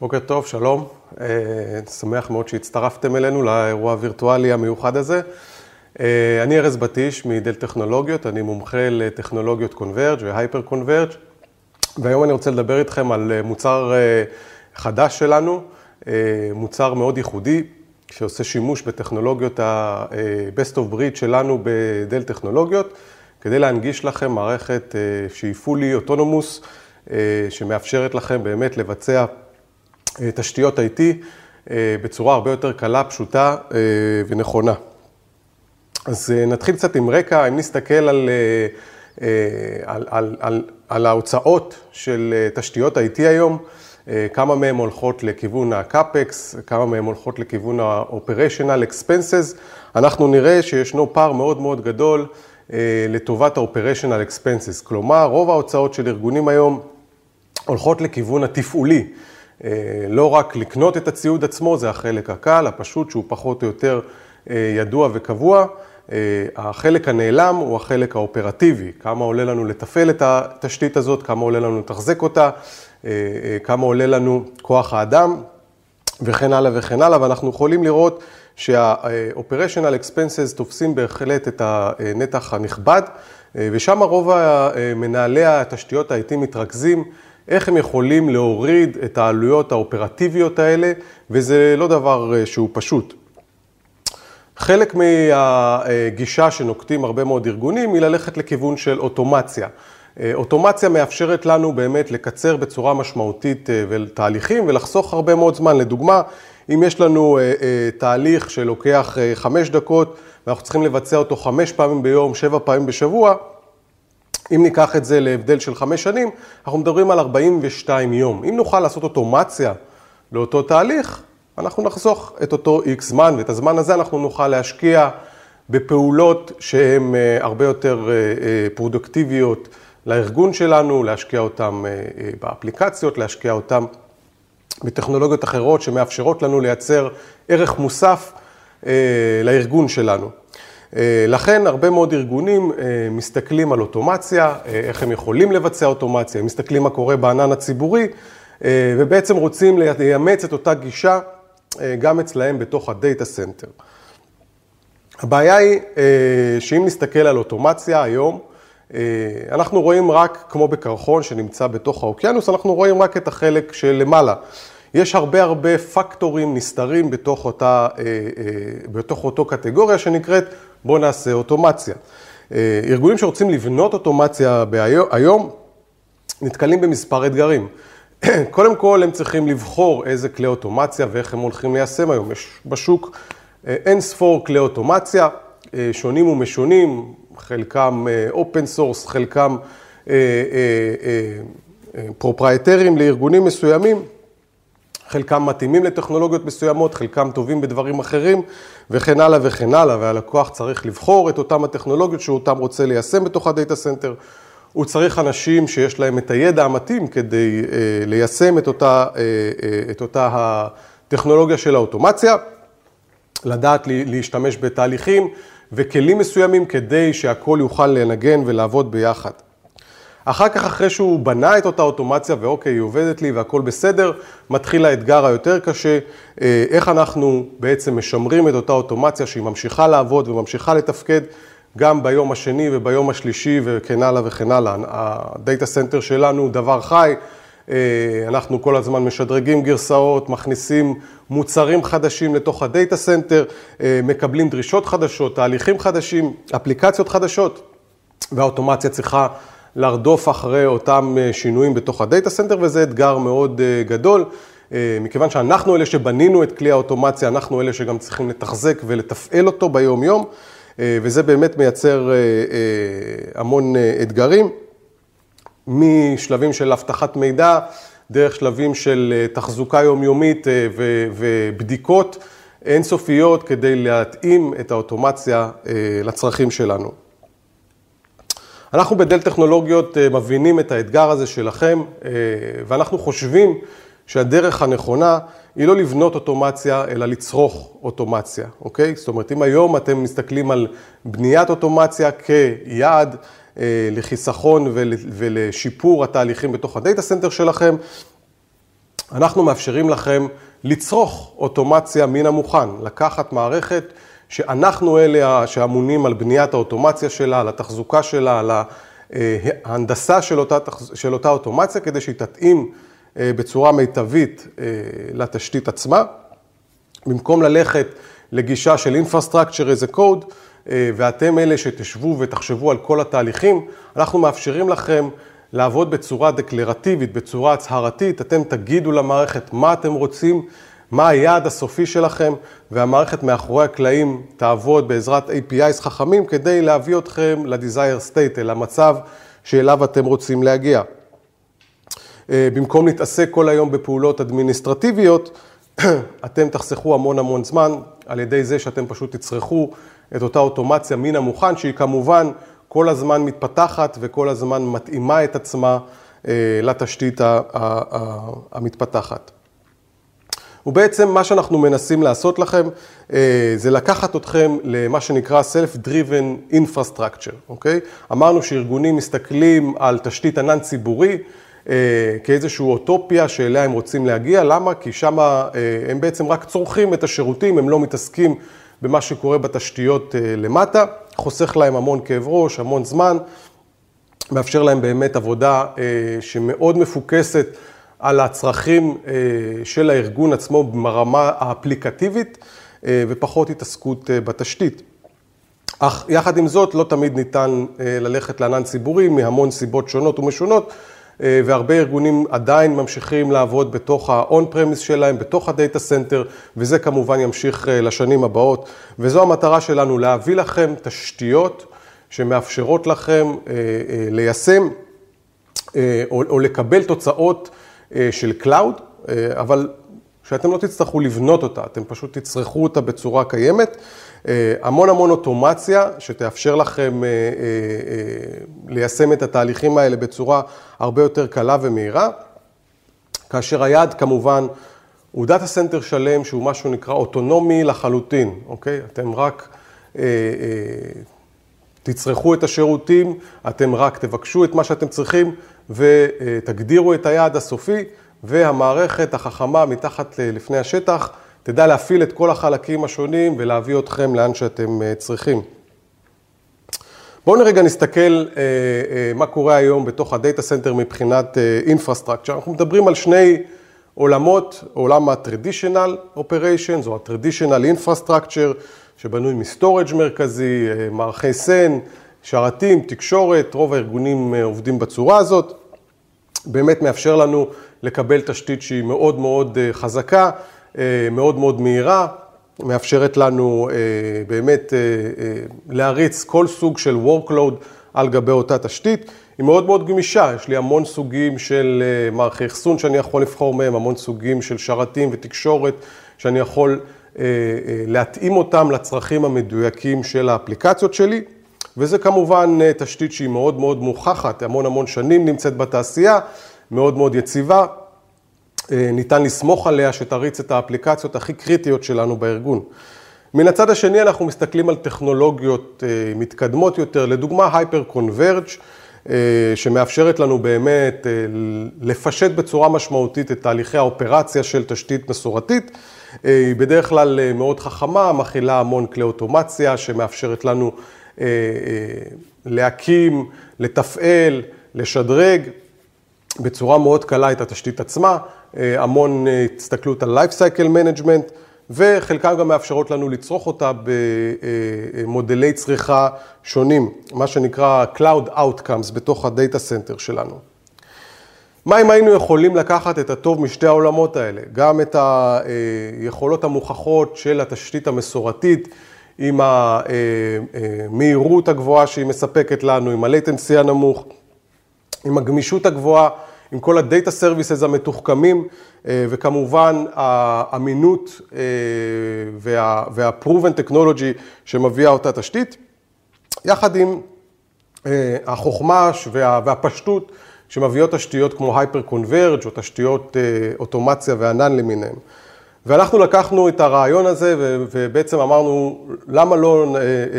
בוקר טוב, שלום. אה, שמח מאוד שהצטרפתם אלינו לאירוע הווירטואלי המיוחד הזה. אה, אני ארז בטיש מדל טכנולוגיות, אני מומחה לטכנולוגיות קונברג' והייפר קונברג', והיום אני רוצה לדבר איתכם על אה, מוצר חדש שלנו, מוצר מאוד ייחודי, שעושה שימוש בטכנולוגיות ה-best of breed שלנו בדל טכנולוגיות, כדי להנגיש לכם מערכת שהיא fully autonomous, שמאפשרת לכם באמת לבצע תשתיות IT אה, בצורה הרבה יותר קלה, פשוטה אה, ונכונה. אז נתחיל קצת עם רקע, אם נסתכל על, על, על, על, על ההוצאות של תשתיות IT היום, כמה מהן הולכות לכיוון ה-CAPEX, כמה מהן הולכות לכיוון ה-Operational Expenses, אנחנו נראה שישנו פער מאוד מאוד גדול לטובת ה-Operational Expenses, כלומר רוב ההוצאות של ארגונים היום הולכות לכיוון התפעולי. אה, לא רק לקנות את הציוד עצמו, זה החלק הקל, הפשוט, שהוא פחות או יותר אה, ידוע וקבוע. אה, החלק הנעלם הוא החלק האופרטיבי, כמה עולה לנו לתפעל את התשתית הזאת, כמה עולה לנו לתחזק אותה, כמה עולה לנו כוח האדם וכן הלאה וכן הלאה, ואנחנו יכולים לראות שה-operational expenses תופסים בהחלט את הנתח הנכבד, ושם רוב מנהלי התשתיות ה-IT מתרכזים. איך הם יכולים להוריד את העלויות האופרטיביות האלה, וזה לא דבר אה, שהוא פשוט. חלק מהגישה שנוקטים הרבה מאוד ארגונים היא ללכת לכיוון של אוטומציה. אה, אוטומציה מאפשרת לנו באמת לקצר בצורה משמעותית אה, תהליכים ולחסוך הרבה מאוד זמן. לדוגמה, אם יש לנו תהליך שלוקח חמש דקות ואנחנו צריכים לבצע אותו חמש פעמים ביום, שבע פעמים בשבוע, אם ניקח את זה להבדל של חמש שנים, אנחנו מדברים על 42 יום. אם נוכל לעשות אוטומציה לאותו תהליך, אנחנו נחסוך את אותו איקס זמן, ואת הזמן הזה אנחנו נוכל להשקיע בפעולות שהן אה, הרבה יותר אה, אה, פרודוקטיביות לארגון שלנו, להשקיע אותן באפליקציות, להשקיע אותן בטכנולוגיות אחרות שמאפשרות לנו לייצר ערך מוסף לארגון שלנו. אה, לכן הרבה מאוד ארגונים אה, מסתכלים על אוטומציה, אה, איך הם יכולים לבצע אוטומציה, מסתכלים מה קורה בענן הציבורי, ובעצם רוצים לאמץ את אותה גישה גם אצלהם בתוך ה data center. הבעיה היא שאם נסתכל על אוטומציה היום, אנחנו רואים רק, כמו בקרחון שנמצא בתוך האוקיינוס, אנחנו רואים רק את החלק שלמעלה. יש הרבה הרבה פקטורים נסתרים בתוך, אותה, בתוך אותו קטגוריה שנקראת בואו נעשה אוטומציה. אה, ארגונים שרוצים לבנות אוטומציה היום, נתקלים במספר אתגרים. קודם כל, הם צריכים לבחור איזה כלי אוטומציה ואיך הם הולכים ליישם היום. יש בשוק אה, אין ספור כלי אוטומציה, אה, שונים ומשונים, חלקם open source, חלקם פרופרייטריים לארגונים מסוימים. חלקם מתאימים לטכנולוגיות מסוימות, חלקם טובים בדברים אחרים, וכן הלאה וכן הלאה, והלקוח צריך לבחור את אותם הטכנולוגיות שהוא אותם רוצה ליישם בתוך ה data center. הוא צריך אנשים שיש להם את הידע המתאים כדי אה, ליישם את אותה, אה, אה, את אותה הטכנולוגיה של האוטומציה, לדעת להשתמש בתהליכים וכלים מסוימים כדי שהכל יוכל לנגן ולעבוד ביחד. אחר כך, אחרי שהוא בנה את אותה אוטומציה, ואוקיי, היא עובדת לי והכל בסדר, מתחיל האתגר היותר קשה, אה, איך אנחנו בעצם משמרים את אותה אוטומציה שהיא ממשיכה לעבוד וממשיכה לתפקד גם ביום השני וביום השלישי וכן הלאה וכן הלאה. ה data center שלנו הוא דבר חי, אה, אנחנו כל הזמן משדרגים גרסאות, מכניסים מוצרים חדשים לתוך ה data center, מקבלים דרישות חדשות, תהליכים חדשים, אפליקציות חדשות, והאוטומציה צריכה לרדוף אחרי אותם אה, שינויים בתוך ה data center, וזה אתגר מאוד אה, גדול, אה, מכיוון שאנחנו אלה שבנינו את כלי האוטומציה, אנחנו אלה שגם צריכים לתחזק ולתפעל אותו ביום-יום, וזה באמת מייצר המון אתגרים, משלבים של אבטחת מידע, דרך שלבים של תחזוקה יומיומית ובדיקות אינסופיות כדי להתאים את האוטומציה לצרכים שלנו. אנחנו בדל טכנולוגיות אה, מבינים את האתגר הזה שלכם, אה, ואנחנו חושבים שהדרך הנכונה היא לא לבנות אוטומציה, אלא לצרוך אוטומציה, אוקיי? זאת אומרת, אם היום אתם מסתכלים על בניית אוטומציה כיעד אה, לחיסכון ולשיפור התהליכים בתוך ה data center שלכם, אנחנו מאפשרים לכם לצרוך אוטומציה מן המוכן, לקחת מערכת שאנחנו אלה שאמונים על בניית האוטומציה שלה, על התחזוקה שלה, על ההנדסה של אותה, של אותה אוטומציה, כדי שהיא תתאים אה, בצורה מיטבית אה, לתשתית עצמה. במקום ללכת לגישה של Infrastructure as a Code, אה, ואתם אלה שתשבו ותחשבו על כל התהליכים, אנחנו מאפשרים לכם לעבוד בצורה דקלרטיבית, בצורה הצהרתית, אתם תגידו למערכת מה אתם רוצים, מה היעד הסופי שלכם, והמערכת מאחורי הקלעים תעבוד בעזרת APIs חכמים כדי להביא אתכם ל-desire state, אל המצב שאליו אתם רוצים להגיע. אה, במקום להתעסק כל היום בפעולות אדמיניסטרטיביות, אתם תחסכו המון המון זמן על ידי זה שאתם פשוט תצרכו את אותה אוטומציה מן המוכן, שהיא כמובן כל הזמן מתפתחת וכל הזמן מתאימה את עצמה אה, לתשתית המתפתחת. ובעצם מה שאנחנו מנסים לעשות לכם אה, זה לקחת אתכם למה שנקרא Self-Driven Infrastructure, אוקיי? אמרנו שארגונים מסתכלים על תשתית ענן ציבורי אה, כאיזושהי אוטופיה שאליה הם רוצים להגיע, למה? כי שם הם בעצם רק צורכים את השירותים, הם לא מתעסקים במה שקורה בתשתיות למטה. חוסך להם המון כאב ראש, המון זמן, מאפשר להם באמת עבודה אה, שמאוד מפוקסת על הצרכים אה, של הארגון עצמו ברמה האפליקטיבית אה, ופחות התעסקות בתשתית. אך יחד עם זאת, לא תמיד ניתן ללכת לענן ציבורי מהמון סיבות שונות ומשונות, והרבה ארגונים עדיין ממשיכים לעבוד בתוך ה on-premise שלהם, בתוך ה data center, וזה כמובן ימשיך לשנים הבאות. וזו המטרה שלנו, להביא לכם תשתיות שמאפשרות לכם ליישם או לקבל תוצאות של Cloud, אבל שאתם לא תצטרכו לבנות אותה, אתם פשוט תצרכו אותה בצורה קיימת. אה, המון המון אוטומציה שתאפשר לכם אה, אה, ליישם את התהליכים האלה בצורה הרבה יותר קלה ומהירה, כאשר היעד כמובן הוא data center שלם שהוא מה שנקרא אוטונומי לחלוטין, אוקיי? אתם רק תצרכו את השירותים, אתם רק תבקשו את מה שאתם צריכים ותגדירו את היעד הסופי והמערכת החכמה מתחת לפני השטח תדע להפעיל את כל החלקים השונים ולהביא אתכם לאן שאתם אה, צריכים. בואו רגע נסתכל אה, אה, מה קורה היום בתוך ה data center מבחינת infrastructure. אנחנו מדברים על שני עולמות, עולם ה Traditional Operations או ה Traditional Infrastructure, שבנוי מ storage מרכזי, מערכי SAN, שרתים, תקשורת, רוב הארגונים עובדים בצורה הזאת. באמת מאפשר לנו לקבל תשתית שהיא מאוד מאוד חזקה. אה, מאוד מאוד מהירה, מאפשרת לנו אה, באמת אה, להריץ כל סוג של workload על גבי אותה תשתית. היא מאוד מאוד גמישה, יש לי המון סוגים של מערכי אחסון שאני יכול לבחור מהם, המון סוגים של שרתים ותקשורת שאני יכול להתאים אותם לצרכים המדויקים של האפליקציות שלי. וזה כמובן תשתית שהיא מאוד מאוד מוכחת, המון המון שנים נמצאת בתעשייה, מאוד מאוד יציבה, אה, ניתן לסמוך עליה שתריץ את האפליקציות הכי קריטיות שלנו בארגון. מן הצד השני אנחנו מסתכלים על טכנולוגיות אה, מתקדמות יותר, לדוגמה Converge, אה, שמאפשרת לנו באמת לפשט בצורה משמעותית את תהליכי האופרציה של תשתית מסורתית. היא בדרך כלל מאוד חכמה, מכילה המון כלי אוטומציה שמאפשרת לנו להקים, לתפעל, לשדרג בצורה מאוד קלה את התשתית עצמה. אה, המון אה, הסתכלות על Life Cycle Management, וחלקן גם מאפשרות לנו לצרוך אותה במודלי צריכה שונים, מה שנקרא Cloud Outcomes בתוך ה-Data Center שלנו. מה אם היינו יכולים לקחת את הטוב משתי העולמות האלה, גם את היכולות המוכחות של התשתית המסורתית, עם המהירות הגבוהה שהיא מספקת לנו, עם ה-latency הנמוך, עם הגמישות הגבוהה עם כל הדאטה סרוויסס המתוחכמים, וכמובן האמינות אה, וה-proven technology שמביאה אותה תשתית, יחד עם אה, החוכמה והפשטות שמביאות תשתיות כמו Hyper Converge או תשתיות אוטומציה וענן למיניהם. ואנחנו לקחנו את הרעיון הזה ובעצם אמרנו, למה לא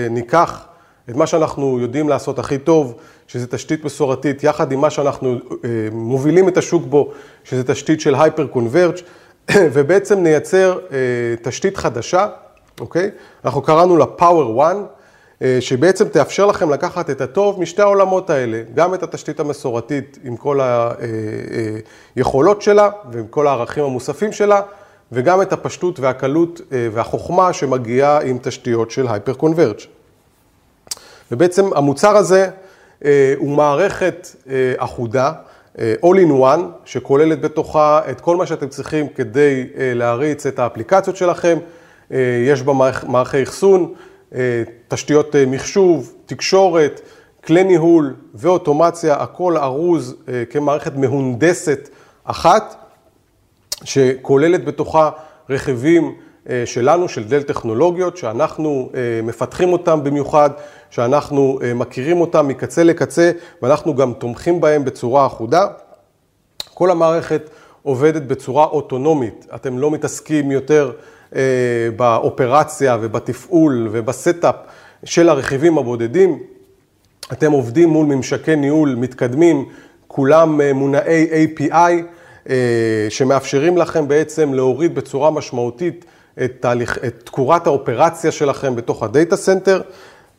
ניקח את מה שאנחנו יודעים לעשות הכי טוב, שזה תשתית מסורתית, יחד עם מה שאנחנו מובילים את השוק בו, שזה תשתית של הייפר קונברג', ובעצם נייצר תשתית חדשה, אוקיי? אנחנו קראנו לה Power One. אה, שבעצם תאפשר לכם לקחת את הטוב משתי העולמות האלה, גם את התשתית המסורתית עם כל היכולות אה, אה, שלה ועם כל הערכים המוספים שלה, וגם את הפשטות והקלות והחוכמה שמגיעה עם תשתיות של הייפר קונברג'. ובעצם המוצר הזה הוא מערכת אחודה, All in One, שכוללת בתוכה את כל מה שאתם צריכים כדי להריץ את האפליקציות שלכם. יש בה מערכי אחסון, תשתיות אה, מחשוב, תקשורת, כלי ניהול ואוטומציה, הכל ארוז אה, כמערכת מהונדסת אחת, שכוללת בתוכה רכיבים שלנו, של Dell טכנולוגיות, שאנחנו מפתחים אותם במיוחד, שאנחנו מכירים אותם מקצה לקצה, ואנחנו גם תומכים בהם בצורה אחודה. כל המערכת עובדת בצורה אוטונומית, אתם לא מתעסקים יותר אה, באופרציה ובתפעול וב setup של הרכיבים הבודדים. אתם עובדים מול ממשקי ניהול מתקדמים, כולם אה, מונעי API, אה, שמאפשרים לכם בעצם להוריד בצורה משמעותית את, תהליך, את תקורת האופרציה שלכם בתוך ה data center,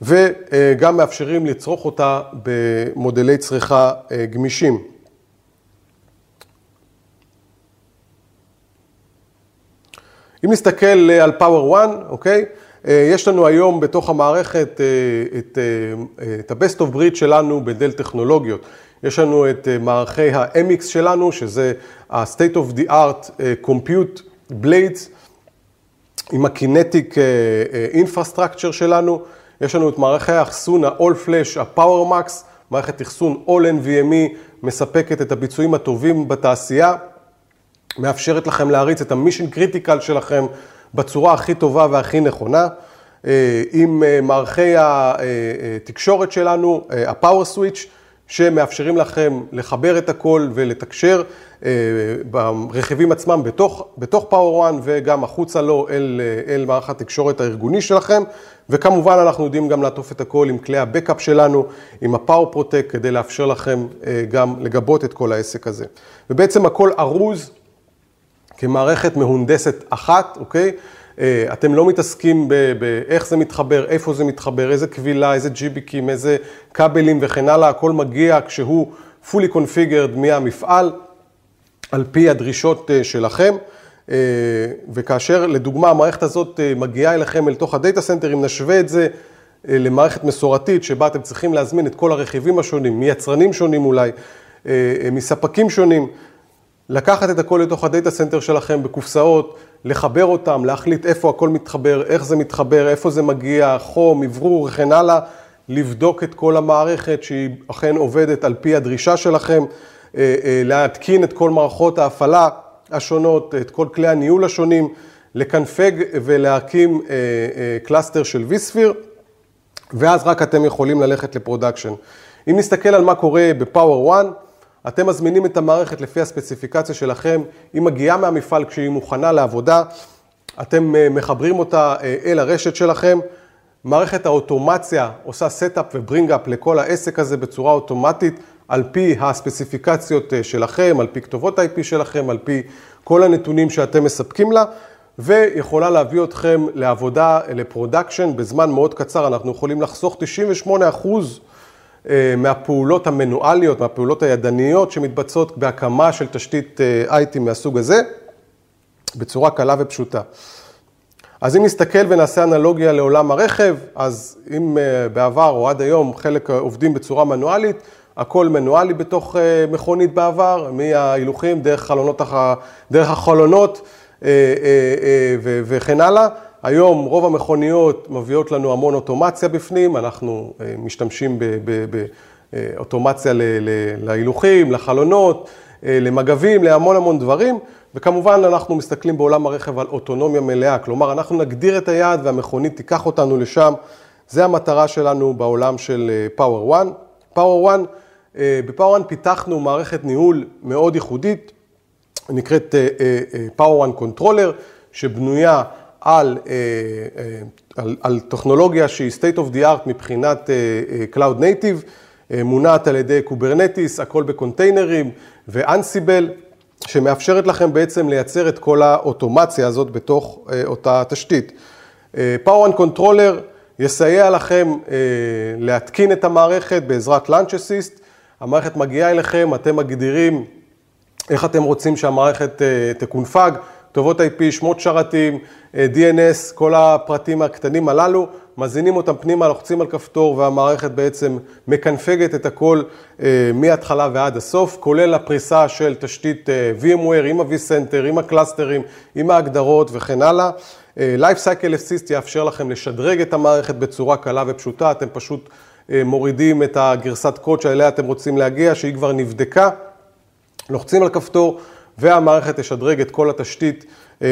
וגם מאפשרים לצרוך אותה במודלי צריכה גמישים. אם נסתכל אה, על Power One, אוקיי? אה, יש לנו היום בתוך המערכת אה, את, את ה-Best of Breed שלנו בדל טכנולוגיות. יש לנו את מערכי ה-MX שלנו, שזה ה-State of the Art Compute Blades, עם ה-Kinetic Infrastructure שלנו. יש לנו את מערכי האחסון ה-All Flash, ה-Power Max, מערכת אחסון All NVMe, מספקת את הביצועים הטובים בתעשייה. מאפשרת לכם להריץ את ה mission critical שלכם בצורה הכי טובה והכי נכונה. אה, עם אה, מערכי התקשורת אה, שלנו, ה PowerSwitch, שמאפשרים לכם לחבר את הכל ולתקשר ברכיבים עצמם בתוך, בתוך Power 1 וגם החוצה לו אל, אל מערך התקשורת הארגוני שלכם. וכמובן אנחנו יודעים גם לעטוף את הכל עם כלי ה backup שלנו, עם ה PowerProtect, כדי לאפשר לכם גם לגבות את כל העסק הזה. ובעצם הכל ארוז כמערכת מהונדסת אחת, אוקיי? אה, אתם לא מתעסקים באיך זה מתחבר, איפה זה מתחבר, איזה קבילה, איזה GBIC ים, איזה כבלים וכן הלאה, הכל מגיע כשהוא fully configured מהמפעל, על פי הדרישות אה, שלכם. אה, וכאשר לדוגמה המערכת הזאת מגיעה אליכם אל תוך ה data center, אם נשווה את זה למערכת מסורתית שבה אתם צריכים להזמין את כל הרכיבים השונים, מיצרנים שונים אולי, מספקים שונים, לקחת את הכל לתוך ה data center שלכם בקופסאות, לחבר אותם, להחליט איפה הכל מתחבר, איך זה מתחבר, איפה זה מגיע, חום, אוורור וכן הלאה, לבדוק את כל המערכת שהיא אכן עובדת על פי הדרישה שלכם, אה, אה, להתקין את כל מערכות ההפעלה השונות, את כל כלי הניהול השונים, לקנפג ולהקים אה, cluster של vSphere, ואז רק אתם יכולים ללכת ל production. אם נסתכל על מה קורה ב Power 1, אתם מזמינים את המערכת לפי הספציפיקציה שלכם, היא מגיעה מהמפעל כשהיא מוכנה לעבודה, אתם אה, מחברים אותה אה, אל הרשת שלכם, מערכת האוטומציה עושה setup ו bring up לכל העסק הזה בצורה אוטומטית, על פי הספציפיקציות אה, שלכם, על פי כתובות IP שלכם, על פי כל הנתונים שאתם מספקים לה, ויכולה להביא אתכם לעבודה, ל production, בזמן מאוד קצר, אנחנו יכולים לחסוך 98 אחוז אה, מהפעולות המנואליות, מהפעולות הידניות שמתבצעות בהקמה של תשתית אה, IT מהסוג הזה, בצורה קלה ופשוטה. אז אם נסתכל ונעשה אנלוגיה לעולם הרכב, אז אם אה, בעבר או עד היום חלק עובדים בצורה מנואלית, הכל מנואלי בתוך מכונית בעבר, מההילוכים דרך, דרך החלונות וכן הלאה. היום רוב המכוניות מביאות לנו המון אוטומציה בפנים, אנחנו אה, משתמשים באוטומציה להילוכים, לחלונות, אה, למגבים, להמון המון דברים, וכמובן אנחנו מסתכלים בעולם הרכב על אוטונומיה מלאה, כלומר אנחנו נגדיר את היעד והמכונית תיקח אותנו לשם, זה המטרה שלנו בעולם של אה, 1. Power 1, ב Power 1 פיתחנו מערכת ניהול מאוד ייחודית, נקראת Power 1 Controller, שבנויה על, אה, אה, על, על טכנולוגיה שהיא state of the art מבחינת אה, Cloud Native, מונעת על ידי Kubernetes, הכל ב container ים ו Ansible, שמאפשרת לכם בעצם לייצר את כל האוטומציה הזאת בתוך אותה תשתית. Power and Controller יסייע לכם להתקין את המערכת בעזרת Launch Assist. המערכת מגיעה אליכם, אתם מגדירים איך אתם רוצים שהמערכת תקונפג, כתובות IP, שמות שרתים, DNS, כל הפרטים הקטנים הללו, מזינים אותם פנימה, לוחצים על כפתור והמערכת בעצם מקנפגת את הכל מההתחלה ועד הסוף, כולל הפריסה של תשתית VMware עם ה-vCenter, עם ה cluster ים, עם ההגדרות וכן הלאה. Lifecycle Assist יאפשר לכם לשדרג את המערכת בצורה קלה ופשוטה, אתם פשוט מורידים את הגרסת קוד שאליה אתם רוצים להגיע, שהיא כבר נבדקה, לוחצים על כפתור והמערכת תשדרג את כל התשתית,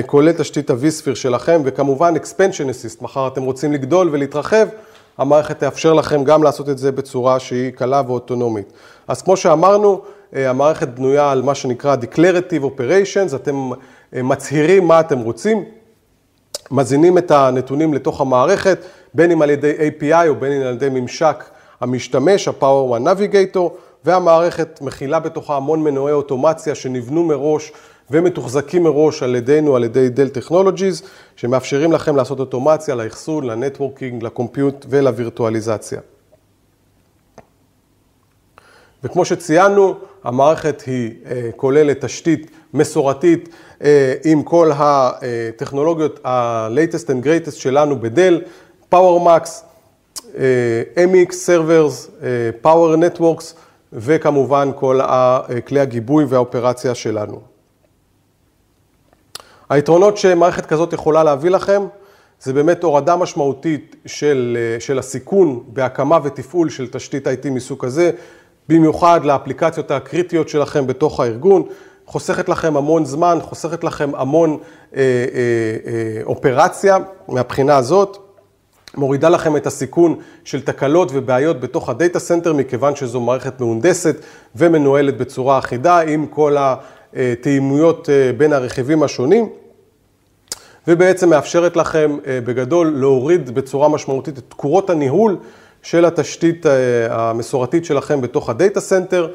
כולל תשתית ה-vSphere שלכם, וכמובן Expansion Assist, מחר אתם רוצים לגדול ולהתרחב, המערכת תאפשר לכם גם לעשות את זה בצורה שהיא קלה ואוטונומית. אז כמו שאמרנו, המערכת בנויה על מה שנקרא Declarative Operations, אתם מצהירים מה אתם רוצים, מזינים את הנתונים לתוך המערכת, בין אם על ידי API או בין אם על ידי ממשק המשתמש, ה-Power One Navigator, והמערכת מכילה בתוכה המון מנועי אוטומציה שנבנו מראש ומתוחזקים מראש על ידינו, על ידי דל טכנולוגיז, שמאפשרים לכם לעשות אוטומציה לאחסון, לנטוורקינג, לקומפיוט ולווירטואליזציה. וכמו שציינו, המערכת היא כוללת תשתית מסורתית עם כל הטכנולוגיות ה-latest and greatest שלנו בדל, PowerMax, MX Servers, Power Networks, וכמובן כל כלי הגיבוי והאופרציה שלנו. היתרונות שמערכת כזאת יכולה להביא לכם, זה באמת הורדה משמעותית של, של הסיכון בהקמה ותפעול של תשתית IT מסוג כזה, במיוחד לאפליקציות הקריטיות שלכם בתוך הארגון, חוסכת לכם המון זמן, חוסכת לכם המון אה, אה, אה, אופרציה מהבחינה הזאת. מורידה לכם את הסיכון של תקלות ובעיות בתוך ה data center, מכיוון שזו מערכת מהונדסת ומנוהלת בצורה אחידה עם כל התאימויות בין הרכיבים השונים, ובעצם מאפשרת לכם בגדול להוריד בצורה משמעותית את תקורות הניהול של התשתית המסורתית שלכם בתוך ה data center,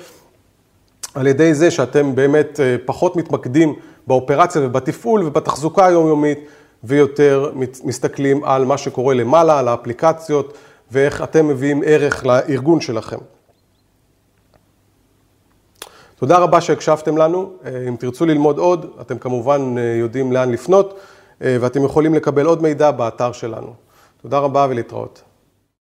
על ידי זה שאתם באמת פחות מתמקדים באופרציה ובתפעול ובתחזוקה היומיומית. ויותר מסתכלים על מה שקורה למעלה, על האפליקציות, ואיך אתם מביאים ערך לארגון שלכם. תודה רבה שהקשבתם לנו. אם תרצו ללמוד עוד, אתם כמובן יודעים לאן לפנות, ואתם יכולים לקבל עוד מידע באתר שלנו. תודה רבה ולהתראות.